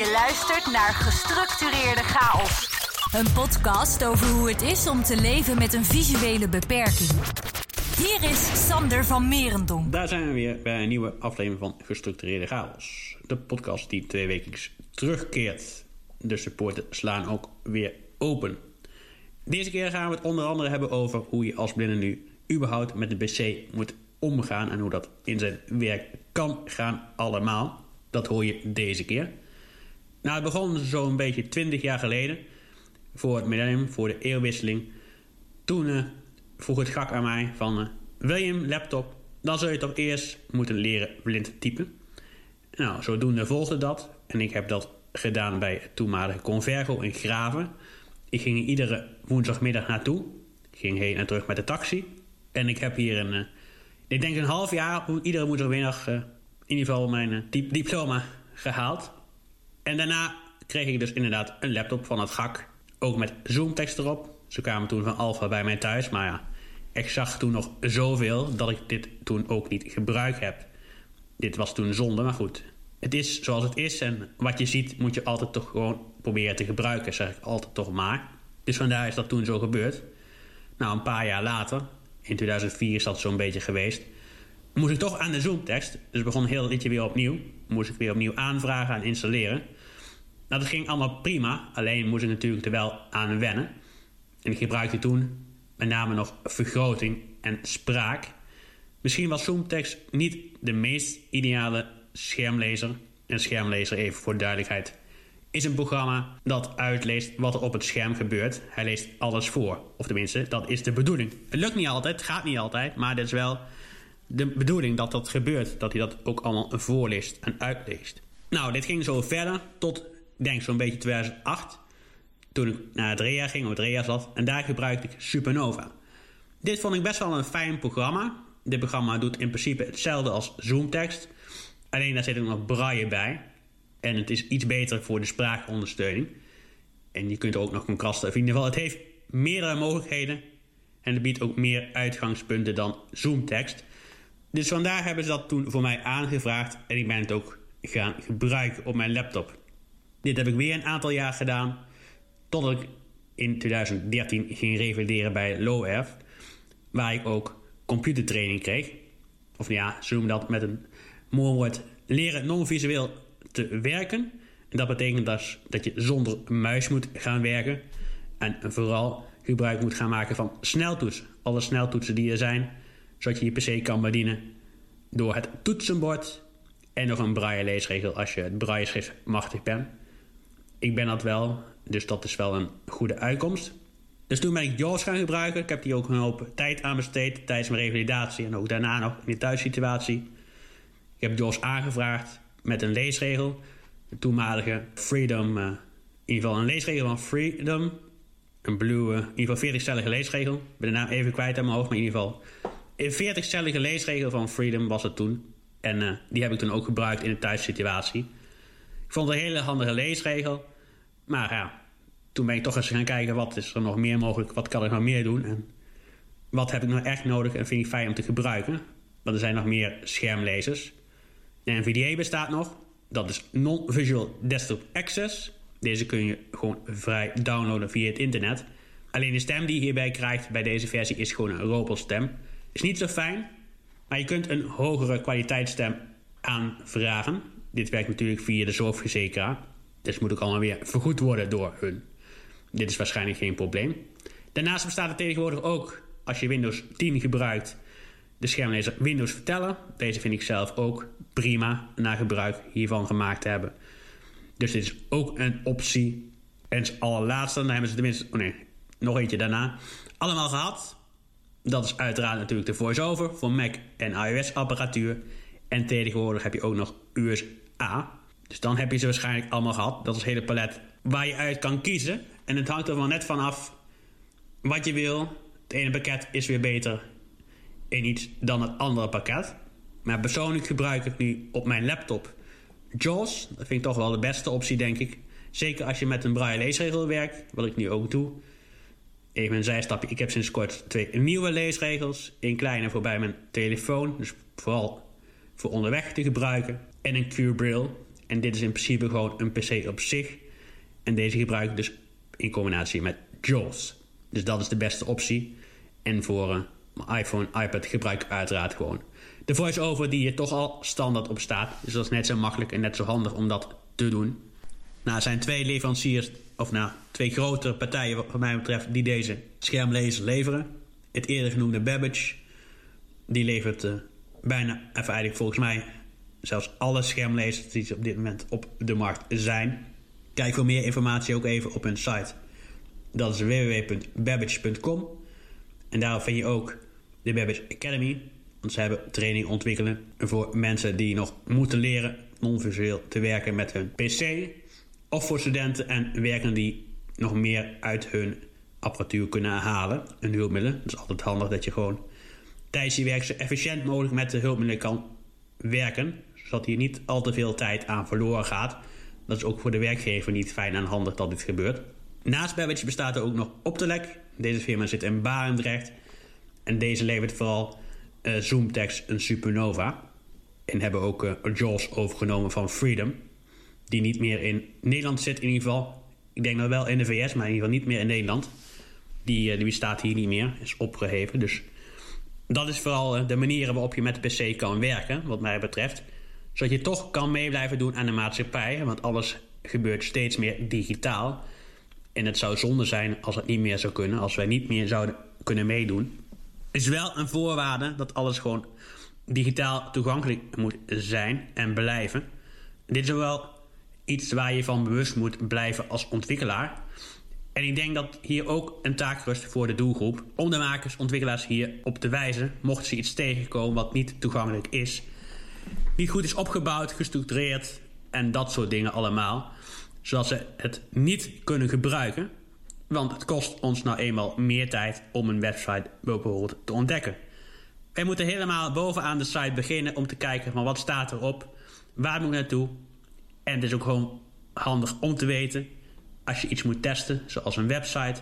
Je luistert naar Gestructureerde Chaos. Een podcast over hoe het is om te leven met een visuele beperking. Hier is Sander van Merendonk. Daar zijn we weer bij een nieuwe aflevering van Gestructureerde Chaos. De podcast die twee weken terugkeert. De supporten slaan ook weer open. Deze keer gaan we het onder andere hebben over hoe je als blinde nu überhaupt met de PC moet omgaan en hoe dat in zijn werk kan gaan allemaal. Dat hoor je deze keer. Nou, het begon zo'n beetje 20 jaar geleden, voor het millennium, voor de eeuwwisseling. Toen uh, vroeg het gak aan mij van, uh, wil je een laptop? Dan zul je toch eerst moeten leren blind typen. Nou, zodoende volgde dat. En ik heb dat gedaan bij het toenmalige Convergo in Graven. Ik ging iedere woensdagmiddag naartoe. Ik ging heen en terug met de taxi. En ik heb hier een, uh, ik denk een half jaar, iedere woensdagmiddag in ieder geval mijn diploma gehaald. En daarna kreeg ik dus inderdaad een laptop van het GAK. Ook met zoomtekst erop. Ze kwamen toen van Alpha bij mij thuis. Maar ja, ik zag toen nog zoveel dat ik dit toen ook niet gebruikt heb. Dit was toen zonde, maar goed. Het is zoals het is. En wat je ziet moet je altijd toch gewoon proberen te gebruiken. Zeg ik altijd toch maar. Dus vandaar is dat toen zo gebeurd. Nou, een paar jaar later, in 2004 is dat zo'n beetje geweest... moest ik toch aan de zoomtekst. Dus begon heel liedje weer opnieuw. Moest ik weer opnieuw aanvragen en installeren... Nou, dat ging allemaal prima. Alleen moest ik natuurlijk er wel aan wennen. En ik gebruikte toen met name nog vergroting en spraak. Misschien was Zoomtext niet de meest ideale schermlezer. Een schermlezer, even voor de duidelijkheid, is een programma dat uitleest wat er op het scherm gebeurt. Hij leest alles voor. Of tenminste, dat is de bedoeling. Het lukt niet altijd, gaat niet altijd, maar dit is wel de bedoeling dat dat gebeurt. Dat hij dat ook allemaal voorleest en uitleest. Nou, dit ging zo verder tot denk zo'n beetje 2008. Toen ik naar het REA ging, of het REA zat. En daar gebruikte ik Supernova. Dit vond ik best wel een fijn programma. Dit programma doet in principe hetzelfde als Zoomtekst. Alleen daar zit ook nog braille bij. En het is iets beter voor de spraakondersteuning. En je kunt er ook nog contrasten. In ieder geval, het heeft meerdere mogelijkheden. En het biedt ook meer uitgangspunten dan Zoomtekst. Dus vandaar hebben ze dat toen voor mij aangevraagd. En ik ben het ook gaan gebruiken op mijn laptop. Dit heb ik weer een aantal jaar gedaan. Totdat ik in 2013 ging revalideren bij LowErf. Waar ik ook computertraining kreeg. Of ja, zoom dat met een mooi woord. Leren non-visueel te werken. En dat betekent dus dat je zonder muis moet gaan werken. En vooral gebruik moet gaan maken van sneltoetsen. Alle sneltoetsen die er zijn. Zodat je je PC kan bedienen door het toetsenbord. En nog een braille leesregel als je het braille schrift machtig bent. Ik ben dat wel, dus dat is wel een goede uitkomst. Dus toen ben ik JAWS gaan gebruiken. Ik heb die ook een hoop tijd aan besteed tijdens mijn revalidatie en ook daarna nog in de thuissituatie. Ik heb JAWS aangevraagd met een leesregel. De toenmalige Freedom, uh, in ieder geval een leesregel van Freedom. Een blue, uh, in ieder geval 40-stellige leesregel. Ik ben de naam even kwijt aan mijn hoofd, maar in ieder geval... Een 40-stellige leesregel van Freedom was het toen. En uh, die heb ik toen ook gebruikt in de thuissituatie. Ik vond het een hele handige leesregel. Maar ja, toen ben ik toch eens gaan kijken wat is er nog meer mogelijk, wat kan ik nog meer doen en wat heb ik nou echt nodig en vind ik fijn om te gebruiken. Want er zijn nog meer schermlezers. NVDA bestaat nog, dat is Non-Visual Desktop Access. Deze kun je gewoon vrij downloaden via het internet. Alleen de stem die je hierbij krijgt bij deze versie is gewoon een robelstem. Is niet zo fijn, maar je kunt een hogere kwaliteitsstem aanvragen. Dit werkt natuurlijk via de zorgverzekeraar. Dus moet ook allemaal weer vergoed worden door hun. Dit is waarschijnlijk geen probleem. Daarnaast bestaat er tegenwoordig ook, als je Windows 10 gebruikt, de schermlezer Windows Vertellen. Deze vind ik zelf ook prima na gebruik hiervan gemaakt te hebben. Dus dit is ook een optie. En als allerlaatste, dan hebben ze tenminste, oh nee, nog eentje daarna, allemaal gehad. Dat is uiteraard natuurlijk de VoiceOver voor Mac en iOS apparatuur. En tegenwoordig heb je ook nog Dus dan heb je ze waarschijnlijk allemaal gehad. Dat is het hele palet waar je uit kan kiezen. En het hangt er wel net vanaf wat je wil. Het ene pakket is weer beter in iets dan het andere pakket. Maar persoonlijk gebruik ik nu op mijn laptop JAWS. Dat vind ik toch wel de beste optie, denk ik. Zeker als je met een braille leesregel werkt, wat ik nu ook doe. Even een zijstapje. Ik heb sinds kort twee nieuwe leesregels. Een kleine voor bij mijn telefoon. Dus vooral voor onderweg te gebruiken. En een Q-Braille En dit is in principe gewoon een PC op zich. En deze gebruik ik dus in combinatie met JAWS. Dus dat is de beste optie. En voor uh, mijn iPhone, iPad gebruik ik uiteraard gewoon de voice-over die er toch al standaard op staat. Dus dat is net zo makkelijk en net zo handig om dat te doen. Nou, er zijn twee leveranciers, of nou, twee grotere partijen wat mij betreft, die deze schermlezers leveren. Het eerder genoemde Babbage, die levert uh, bijna, even eigenlijk volgens mij, zelfs alle schermlezers die op dit moment op de markt zijn. Kijk voor meer informatie ook even op hun site. Dat is www.babbage.com. En daar vind je ook de Babbage Academy. Want ze hebben training ontwikkelen voor mensen die nog moeten leren non-visueel te werken met hun PC. Of voor studenten en werkenden die nog meer uit hun apparatuur kunnen halen. Hun hulpmiddelen. Het is altijd handig dat je gewoon tijdens je werk zo efficiënt mogelijk met de hulpmiddelen kan werken. Zodat hier niet al te veel tijd aan verloren gaat. Dat is ook voor de werkgever niet fijn en handig dat dit gebeurt. Naast Babbage bestaat er ook nog Optelec. Deze firma zit in Barendrecht. En deze levert vooral uh, Zoomtext een supernova. En hebben ook uh, JAWS overgenomen van Freedom. Die niet meer in Nederland zit in ieder geval. Ik denk nog wel in de VS, maar in ieder geval niet meer in Nederland. Die, uh, die bestaat hier niet meer, is opgeheven. Dus dat is vooral de manieren waarop je met de PC kan werken, wat mij betreft. Zodat je toch kan mee blijven doen aan de maatschappij. Want alles gebeurt steeds meer digitaal. En het zou zonde zijn als het niet meer zou kunnen. Als wij niet meer zouden kunnen meedoen is wel een voorwaarde dat alles gewoon digitaal toegankelijk moet zijn en blijven. Dit is wel iets waar je van bewust moet blijven als ontwikkelaar. En ik denk dat hier ook een taak rust voor de doelgroep om de makers, ontwikkelaars hier op te wijzen, mochten ze iets tegenkomen wat niet toegankelijk is, niet goed is opgebouwd, gestructureerd en dat soort dingen allemaal, zodat ze het niet kunnen gebruiken want het kost ons nou eenmaal meer tijd om een website bijvoorbeeld te ontdekken. Wij moeten helemaal bovenaan de site beginnen om te kijken van wat staat erop, waar moet ik naartoe. En het is ook gewoon handig om te weten als je iets moet testen, zoals een website,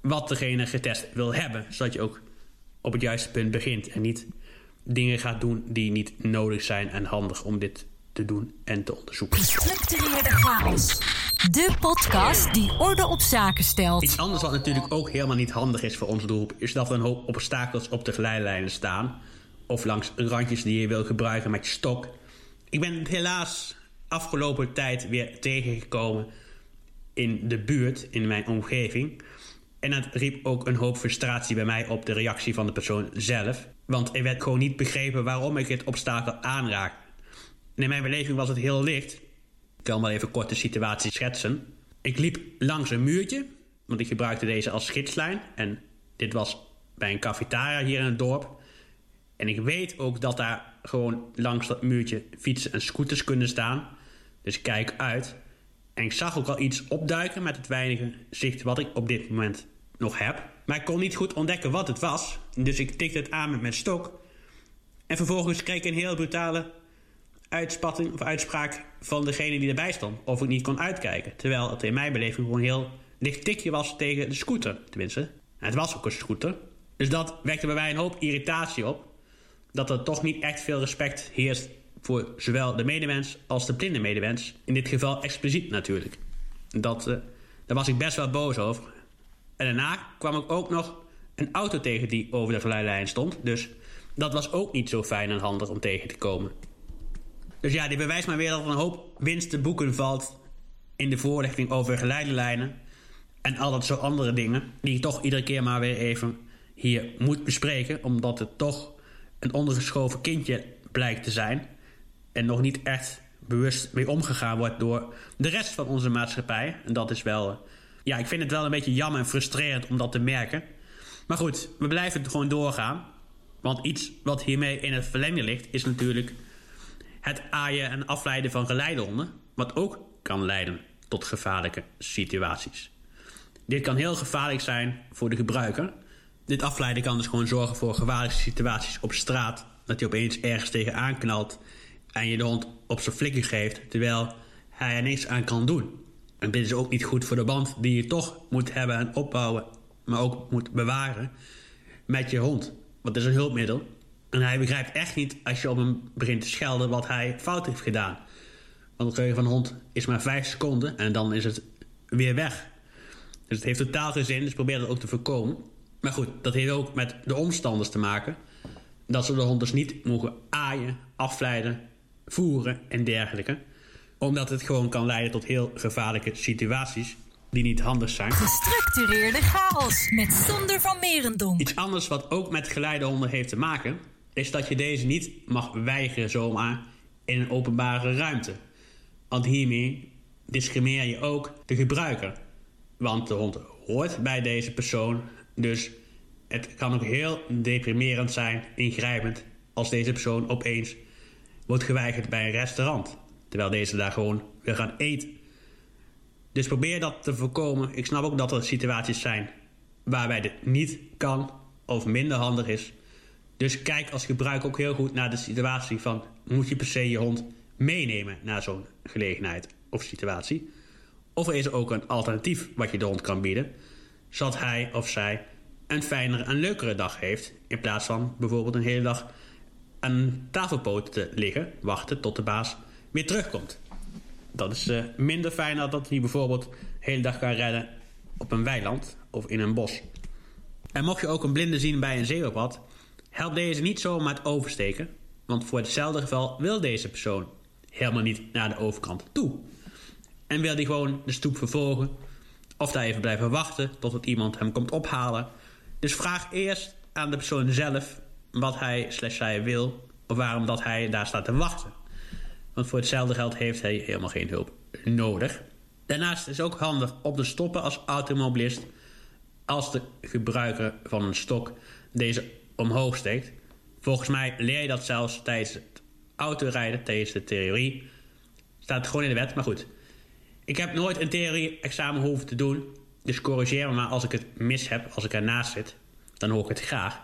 wat degene getest wil hebben, zodat je ook op het juiste punt begint en niet dingen gaat doen die niet nodig zijn en handig om dit te doen en te onderzoeken. Gestructureerde chaos. De podcast die orde op zaken stelt. Iets anders wat natuurlijk ook helemaal niet handig is voor onze doelgroep... is dat er een hoop obstakels op de geleidelijnen staan... of langs randjes die je wil gebruiken met je stok. Ik ben het helaas afgelopen tijd weer tegengekomen in de buurt, in mijn omgeving... En dat riep ook een hoop frustratie bij mij op de reactie van de persoon zelf. Want er werd gewoon niet begrepen waarom ik het obstakel aanraak. in mijn beleving was het heel licht. Ik kan wel even kort de situatie schetsen. Ik liep langs een muurtje, want ik gebruikte deze als schidslijn. En dit was bij een cafetaria hier in het dorp. En ik weet ook dat daar gewoon langs dat muurtje fietsen en scooters kunnen staan. Dus kijk uit. En ik zag ook al iets opduiken met het weinige zicht wat ik op dit moment nog heb. Maar ik kon niet goed ontdekken wat het was. Dus ik tikte het aan met mijn stok. En vervolgens kreeg ik een heel brutale uitspatting of uitspraak van degene die erbij stond. Of ik niet kon uitkijken. Terwijl het in mijn beleving gewoon een heel licht tikje was tegen de scooter. Tenminste, het was ook een scooter. Dus dat wekte bij mij een hoop irritatie op. Dat er toch niet echt veel respect heerst voor zowel de medemens als de blinde medemens. In dit geval expliciet natuurlijk. Dat, uh, daar was ik best wel boos over. En daarna kwam ik ook nog een auto tegen die over de geleidlijn stond. Dus dat was ook niet zo fijn en handig om tegen te komen. Dus ja, dit bewijst maar weer dat er een hoop winst te boeken valt in de voorlichting over geleidelijnen en al dat soort andere dingen, die ik toch iedere keer maar weer even hier moet bespreken, omdat het toch een ondergeschoven kindje blijkt te zijn en nog niet echt bewust mee omgegaan wordt door de rest van onze maatschappij. En dat is wel, ja, ik vind het wel een beetje jammer en frustrerend om dat te merken. Maar goed, we blijven gewoon doorgaan. Want iets wat hiermee in het verlengde ligt, is natuurlijk het aaien en afleiden van geleidehonden, wat ook kan leiden tot gevaarlijke situaties. Dit kan heel gevaarlijk zijn voor de gebruiker. Dit afleiden kan dus gewoon zorgen voor gevaarlijke situaties op straat. Dat hij opeens ergens tegenaan knalt en je de hond op zijn flikker geeft terwijl hij er niks aan kan doen. En dit is ook niet goed voor de band die je toch moet hebben en opbouwen, maar ook moet bewaren met je hond. Want het is een hulpmiddel en hij begrijpt echt niet als je op hem begint te schelden wat hij fout heeft gedaan. Want het geheugen van een hond is maar 5 seconden en dan is het weer weg. Dus het heeft totaal geen zin, dus probeer dat ook te voorkomen. Maar goed, dat heeft ook met de omstanders te maken. Dat ze de hond dus niet mogen aaien, afleiden, voeren en dergelijke. Omdat het gewoon kan leiden tot heel gevaarlijke situaties die niet handig zijn. Gestructureerde chaos met Sander van Merendonk. Iets anders wat ook met geleidehonden heeft te maken... is dat je deze niet mag weigeren zomaar in een openbare ruimte. Want hiermee discrimineer je ook de gebruiker. Want de hond hoort bij deze persoon, dus het kan ook heel deprimerend zijn, ingrijpend, als deze persoon opeens wordt geweigerd bij een restaurant. Terwijl deze daar gewoon wil gaan eten. Dus probeer dat te voorkomen. Ik snap ook dat er situaties zijn waarbij dit niet kan of minder handig is. Dus kijk als gebruiker ook heel goed naar de situatie van... moet je per se je hond meenemen naar zo'n gelegenheid of situatie? Of is er ook een alternatief wat je de hond kan bieden... zodat hij of zij een fijnere en leukere dag heeft... in plaats van bijvoorbeeld een hele dag aan tafelpoot te liggen... wachten tot de baas weer terugkomt. Dat is uh, minder fijn dan dat hij bijvoorbeeld de hele dag kan redden op een weiland of in een bos. En mocht je ook een blinde zien bij een zebrapad, help deze niet zomaar het oversteken, want voor hetzelfde geval wil deze persoon helemaal niet naar de overkant toe. En wil hij gewoon de stoep vervolgen, of daar even blijven wachten totdat iemand hem komt ophalen. Dus vraag eerst aan de persoon zelf wat hij slash zij wil, of waarom dat hij daar staat te wachten. Want voor hetzelfde geld heeft hij helemaal geen hulp nodig. Daarnaast is het ook handig om te stoppen als automobilist als de gebruiker van een stok deze omhoog steekt. Volgens mij leer je dat zelfs tijdens het autorijden, tijdens de theorie. Staat gewoon in de wet, maar goed. Ik heb nooit een theorie-examen hoeven te doen. Dus corrigeer me maar als ik het mis heb, als ik ernaast zit. Dan hoor ik het graag.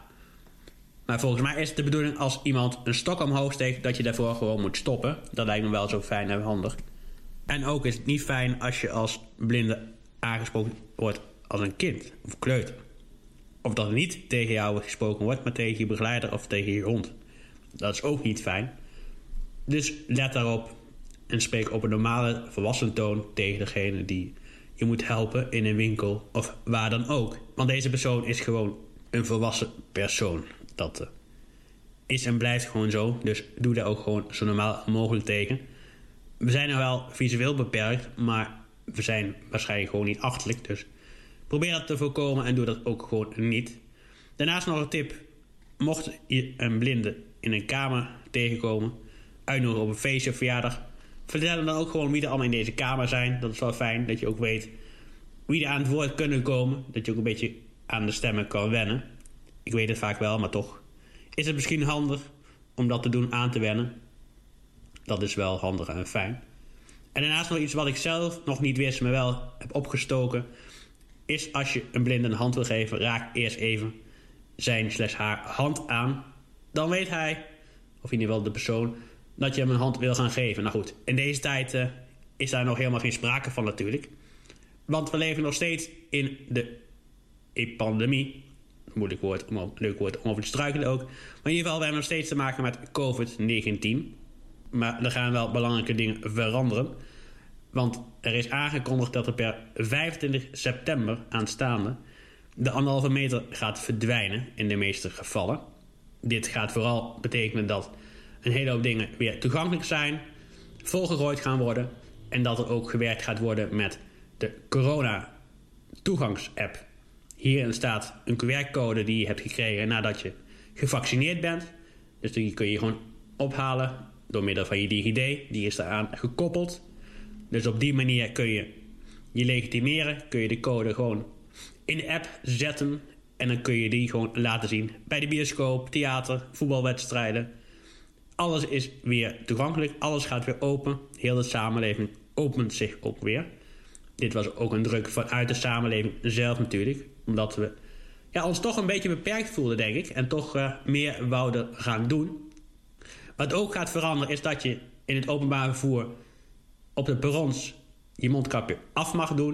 Maar volgens mij is het de bedoeling als iemand een stok omhoog steekt... dat je daarvoor gewoon moet stoppen. Dat lijkt me wel zo fijn en handig. En ook is het niet fijn als je als blinde aangesproken wordt als een kind of kleuter. Of dat niet tegen jou gesproken wordt, maar tegen je begeleider of tegen je hond. Dat is ook niet fijn. Dus let daarop en spreek op een normale volwassen toon tegen degene die je moet helpen in een winkel of waar dan ook. Want deze persoon is gewoon een volwassen persoon. Dat uh, is en blijft gewoon zo. Dus doe daar ook gewoon zo normaal mogelijk tegen. We zijn er wel visueel beperkt, maar we zijn waarschijnlijk gewoon niet achterlijk. Dus probeer dat te voorkomen en doe dat ook gewoon niet. Daarnaast nog een tip. Mocht je een blinde in een kamer tegenkomen, uitnodigen op een feestje of verjaardag, vertel hem dan ook gewoon wie er allemaal in deze kamer zijn. Dat is wel fijn, dat je ook weet wie er aan het woord kunnen komen. Dat je ook een beetje aan de stemmen kan wennen. Ik weet het vaak wel, maar toch is het misschien handig om dat te doen aan te wennen. Dat is wel handig en fijn. En daarnaast nog iets wat ik zelf nog niet wist, maar wel heb opgestoken. Is als je een blinde een hand wil geven, raak eerst even zijn haar hand aan. Dan weet hij, of in ieder geval de persoon, dat je hem een hand wil gaan geven. Nou goed, in deze tijd uh, is daar nog helemaal geen sprake van natuurlijk. Want we leven nog steeds in de pandemie moeilijk woord, om, leuk woord om over te struikelen ook. Maar in ieder geval, we hebben nog steeds te maken met COVID-19. Maar er gaan wel belangrijke dingen veranderen. Want er is aangekondigd dat er per 25 september aanstaande... de anderhalve meter gaat verdwijnen in de meeste gevallen. Dit gaat vooral betekenen dat een hele hoop dingen weer toegankelijk zijn... volgegooid gaan worden... en dat er ook gewerkt gaat worden met de corona-toegangsapp Hierin staat een QR-code die je hebt gekregen nadat je gevaccineerd bent. Dus die kun je gewoon ophalen door middel van je DigiD. Die is eraan gekoppeld. Dus op die manier kun je je legitimeren. Kun je de code gewoon in de app zetten. En dan kun je die gewoon laten zien bij de bioscoop, theater, voetbalwedstrijden. Alles is weer toegankelijk. Alles gaat weer open. Heel de samenleving opent zich ook weer. Dit was ook een druk vanuit de samenleving zelf natuurlijk omdat we ja, ons toch een beetje beperkt voelden, denk ik. En toch uh, meer wouden gaan doen. Wat ook gaat veranderen is dat je in het openbaar vervoer op de perrons je mondkapje af mag doen.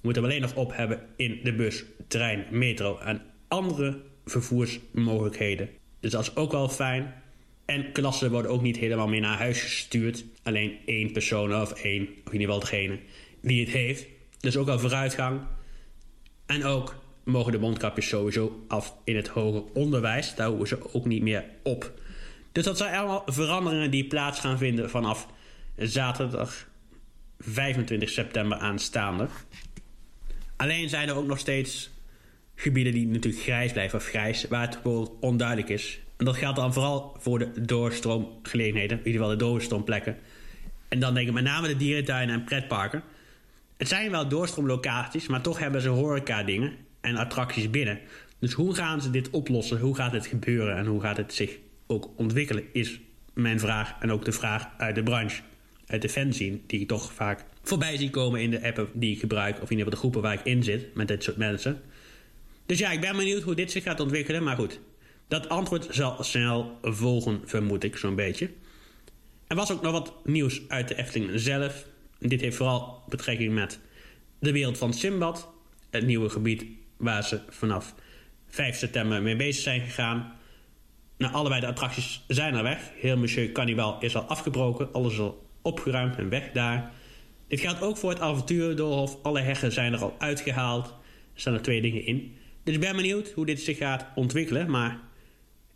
Je moet hem alleen nog op hebben in de bus, trein, metro en andere vervoersmogelijkheden. Dus dat is ook wel fijn. En klassen worden ook niet helemaal meer naar huis gestuurd. Alleen één persoon of één, of in ieder geval degene die het heeft. Dus ook al vooruitgang. En ook mogen de mondkapjes sowieso af in het hoger onderwijs. Daar hoeven ze ook niet meer op. Dus dat zijn allemaal veranderingen die plaats gaan vinden vanaf zaterdag 25 september aanstaande. Alleen zijn er ook nog steeds gebieden die natuurlijk grijs blijven of grijs, waar het gewoon onduidelijk is. En dat geldt dan vooral voor de doorstroomgelegenheden, in ieder geval de doorstroomplekken. En dan denk ik met name de dierentuinen en pretparken. Het zijn wel doorstroomlocaties, maar toch hebben ze horeca dingen en attracties binnen. Dus hoe gaan ze dit oplossen? Hoe gaat het gebeuren en hoe gaat het zich ook ontwikkelen? Is mijn vraag en ook de vraag uit de branche, uit de fanzine, die ik toch vaak voorbij zie komen in de appen die ik gebruik, of in de groepen waar ik in zit met dit soort mensen. Dus ja, ik ben benieuwd hoe dit zich gaat ontwikkelen, maar goed. Dat antwoord zal snel volgen, vermoed ik zo'n beetje. Er was ook nog wat nieuws uit de Efteling zelf. Dit heeft vooral betrekking met de wereld van Simbad. Het nieuwe gebied waar ze vanaf 5 september mee bezig zijn gegaan. Nou, allebei de attracties zijn er weg. Heel Monsieur Cannibal is al afgebroken. Alles is al opgeruimd en weg daar. Dit geldt ook voor het avonturendoolhof. Alle heggen zijn er al uitgehaald. Er staan er twee dingen in. Dus ik ben benieuwd hoe dit zich gaat ontwikkelen. Maar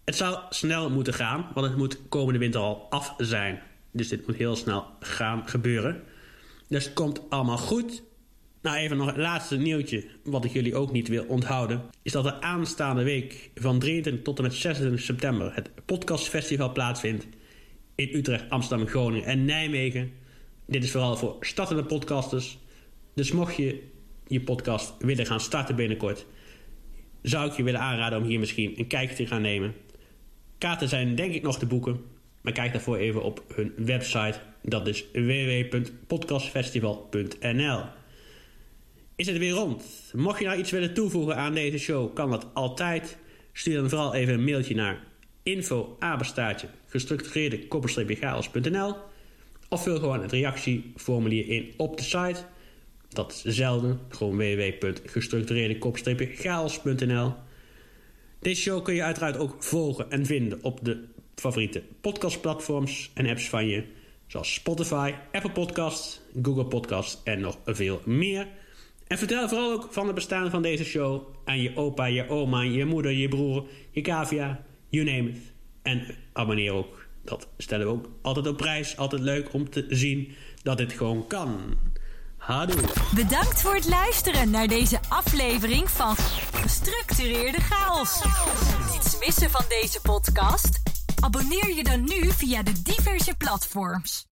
het zou snel moeten gaan. Want het moet komende winter al af zijn. Dus dit moet heel snel gaan gebeuren. Dus het komt allemaal goed. Nou, even nog het laatste nieuwtje, wat ik jullie ook niet wil onthouden, is dat er aanstaande week van 23 tot en met 26 september het podcastfestival plaatsvindt in Utrecht, Amsterdam, Groningen en Nijmegen. Dit is vooral voor startende podcasters. Dus mocht je je podcast willen gaan starten binnenkort, zou ik je willen aanraden om hier misschien een kijkje te gaan nemen. Kaarten zijn denk ik nog te boeken, maar kijk daarvoor even op hun website. Dat is www.podcastfestival.nl. Is het weer rond? Mocht je nou iets willen toevoegen aan deze show, kan dat altijd. Stuur dan vooral even een mailtje naar info gestructureerde of vul gewoon het reactieformulier in op de site. Dat is dezelfde, gewoon www.gestructureerde. Deze show kun je uiteraard ook volgen en vinden op de favoriete podcastplatforms en apps van je, zoals Spotify, Apple Podcasts, Google Podcasts en nog veel meer. En vertel vooral ook van het bestaan van deze show aan je opa, je oma, je moeder, je broer, je cavia, you name it. En abonneer ook. Dat stellen we ook altijd op prijs. Altijd leuk om te zien dat dit gewoon kan. Hadoe. Bedankt voor het luisteren naar deze aflevering van Gestructureerde Chaos. Niets missen van deze podcast? Abonneer je dan nu via de diverse platforms.